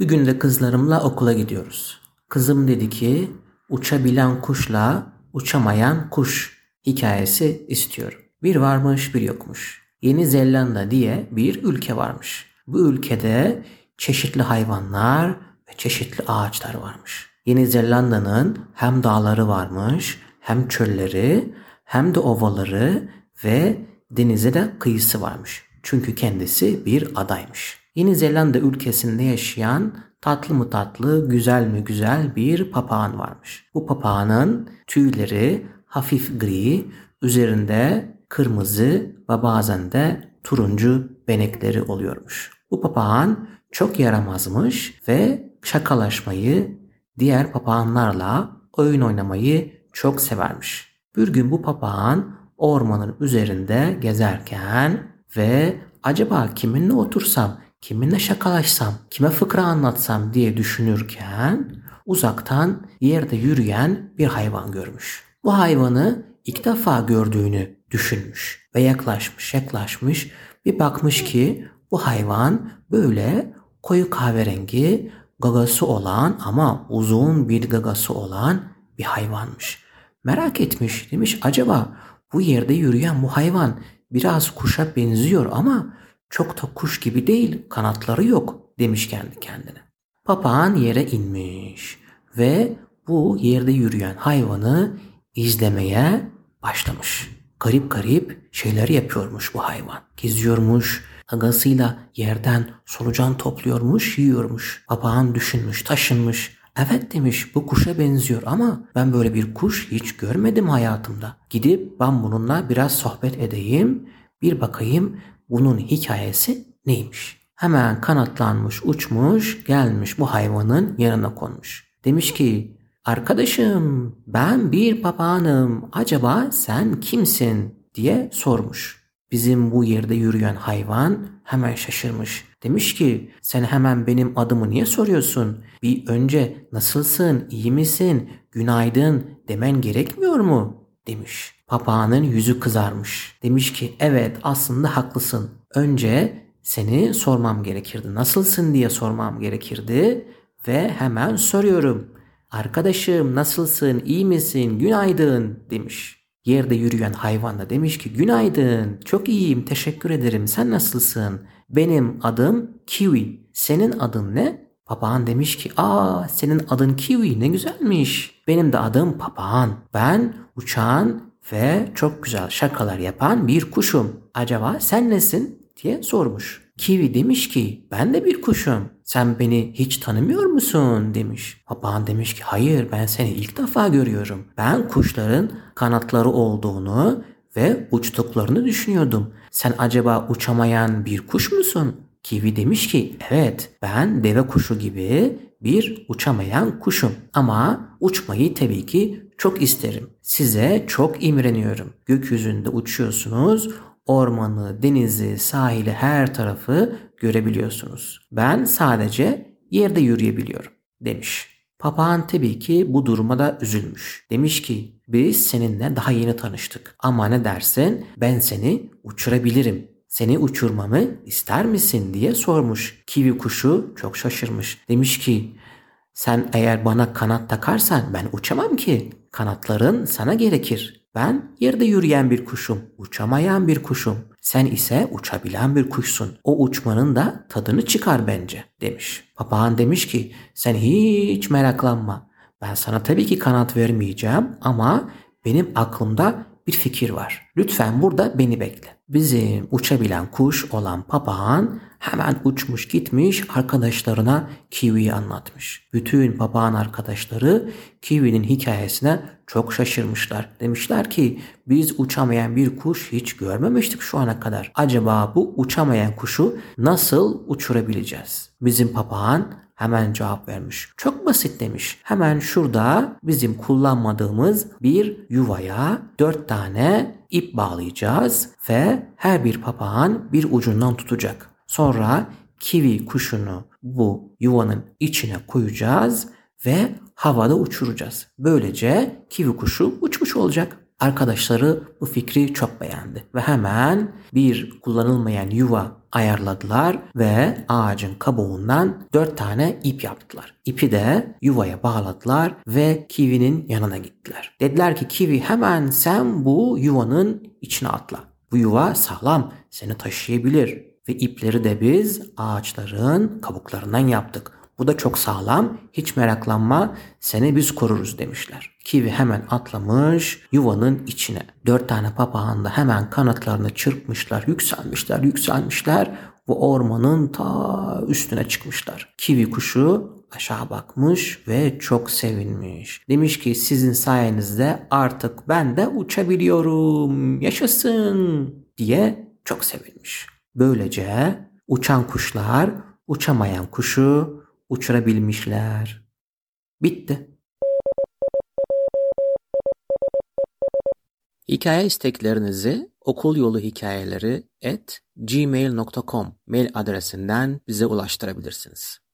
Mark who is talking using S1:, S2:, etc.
S1: Bir gün de kızlarımla okula gidiyoruz. Kızım dedi ki uçabilen kuşla uçamayan kuş hikayesi istiyorum. Bir varmış bir yokmuş. Yeni Zelanda diye bir ülke varmış. Bu ülkede çeşitli hayvanlar ve çeşitli ağaçlar varmış. Yeni Zelanda'nın hem dağları varmış, hem çölleri, hem de ovaları ve denize de kıyısı varmış. Çünkü kendisi bir adaymış. Yeni Zelanda ülkesinde yaşayan tatlı mı tatlı, güzel mi güzel bir papağan varmış. Bu papağanın tüyleri hafif gri, üzerinde kırmızı ve bazen de turuncu benekleri oluyormuş. Bu papağan çok yaramazmış ve şakalaşmayı, diğer papağanlarla oyun oynamayı çok severmiş. Bir gün bu papağan ormanın üzerinde gezerken ve acaba kiminle otursam, kiminle şakalaşsam, kime fıkra anlatsam diye düşünürken uzaktan yerde yürüyen bir hayvan görmüş. Bu hayvanı ilk defa gördüğünü düşünmüş ve yaklaşmış yaklaşmış bir bakmış ki bu hayvan böyle koyu kahverengi gagası olan ama uzun bir gagası olan bir hayvanmış. Merak etmiş demiş acaba bu yerde yürüyen bu hayvan biraz kuşa benziyor ama çok da kuş gibi değil kanatları yok demiş kendi kendine. Papağan yere inmiş ve bu yerde yürüyen hayvanı izlemeye başlamış. Garip garip şeyler yapıyormuş bu hayvan. Geziyormuş, agasıyla yerden solucan topluyormuş, yiyormuş. Papağan düşünmüş, taşınmış. Evet demiş bu kuşa benziyor ama ben böyle bir kuş hiç görmedim hayatımda. Gidip ben bununla biraz sohbet edeyim, bir bakayım bunun hikayesi neymiş. Hemen kanatlanmış, uçmuş, gelmiş bu hayvanın yanına konmuş. Demiş ki Arkadaşım ben bir papağanım acaba sen kimsin diye sormuş. Bizim bu yerde yürüyen hayvan hemen şaşırmış. Demiş ki sen hemen benim adımı niye soruyorsun? Bir önce nasılsın, iyi misin, günaydın demen gerekmiyor mu? Demiş. Papağanın yüzü kızarmış. Demiş ki evet aslında haklısın. Önce seni sormam gerekirdi. Nasılsın diye sormam gerekirdi ve hemen soruyorum. Arkadaşım nasılsın, iyi misin, günaydın demiş. Yerde yürüyen hayvan da demiş ki günaydın, çok iyiyim, teşekkür ederim, sen nasılsın? Benim adım Kiwi, senin adın ne? Papağan demiş ki aa senin adın Kiwi ne güzelmiş. Benim de adım Papağan. Ben uçan ve çok güzel şakalar yapan bir kuşum. Acaba sen nesin diye sormuş. Kiwi demiş ki ben de bir kuşum. Sen beni hiç tanımıyor musun demiş. Papağan demiş ki hayır ben seni ilk defa görüyorum. Ben kuşların kanatları olduğunu ve uçtuklarını düşünüyordum. Sen acaba uçamayan bir kuş musun? Kiwi demiş ki evet ben deve kuşu gibi bir uçamayan kuşum. Ama uçmayı tabii ki çok isterim. Size çok imreniyorum. Gökyüzünde uçuyorsunuz ormanı, denizi, sahili her tarafı görebiliyorsunuz. Ben sadece yerde yürüyebiliyorum demiş. Papağan tabii ki bu duruma da üzülmüş. Demiş ki biz seninle daha yeni tanıştık ama ne dersin ben seni uçurabilirim. Seni uçurmamı ister misin diye sormuş. Kivi kuşu çok şaşırmış. Demiş ki sen eğer bana kanat takarsan ben uçamam ki. Kanatların sana gerekir. Ben yerde yürüyen bir kuşum, uçamayan bir kuşum. Sen ise uçabilen bir kuşsun. O uçmanın da tadını çıkar bence demiş. Papağan demiş ki sen hiç meraklanma. Ben sana tabii ki kanat vermeyeceğim ama benim aklımda bir fikir var. Lütfen burada beni bekle. Bizim uçabilen kuş olan papağan hemen uçmuş gitmiş arkadaşlarına Kiwi'yi anlatmış. Bütün papağan arkadaşları Kiwi'nin hikayesine çok şaşırmışlar. Demişler ki biz uçamayan bir kuş hiç görmemiştik şu ana kadar. Acaba bu uçamayan kuşu nasıl uçurabileceğiz? Bizim papağan Hemen cevap vermiş. Çok basit demiş. Hemen şurada bizim kullanmadığımız bir yuvaya dört tane ip bağlayacağız ve her bir papağan bir ucundan tutacak. Sonra kivi kuşunu bu yuvanın içine koyacağız ve havada uçuracağız. Böylece kivi kuşu uçmuş olacak. Arkadaşları bu fikri çok beğendi ve hemen bir kullanılmayan yuva ayarladılar ve ağacın kabuğundan dört tane ip yaptılar. İpi de yuvaya bağladılar ve Kiwi'nin yanına gittiler. Dediler ki Kiwi hemen sen bu yuvanın içine atla. Bu yuva sağlam, seni taşıyabilir ve ipleri de biz ağaçların kabuklarından yaptık. Bu da çok sağlam. Hiç meraklanma. Seni biz koruruz demişler. Kivi hemen atlamış yuvanın içine. Dört tane papağan da hemen kanatlarını çırpmışlar. Yükselmişler, yükselmişler. ve ormanın ta üstüne çıkmışlar. Kivi kuşu aşağı bakmış ve çok sevinmiş. Demiş ki sizin sayenizde artık ben de uçabiliyorum. Yaşasın diye çok sevinmiş. Böylece uçan kuşlar uçamayan kuşu uçurabilmişler. Bitti. Hikaye isteklerinizi okul yolu hikayeleri at gmail.com mail adresinden bize ulaştırabilirsiniz.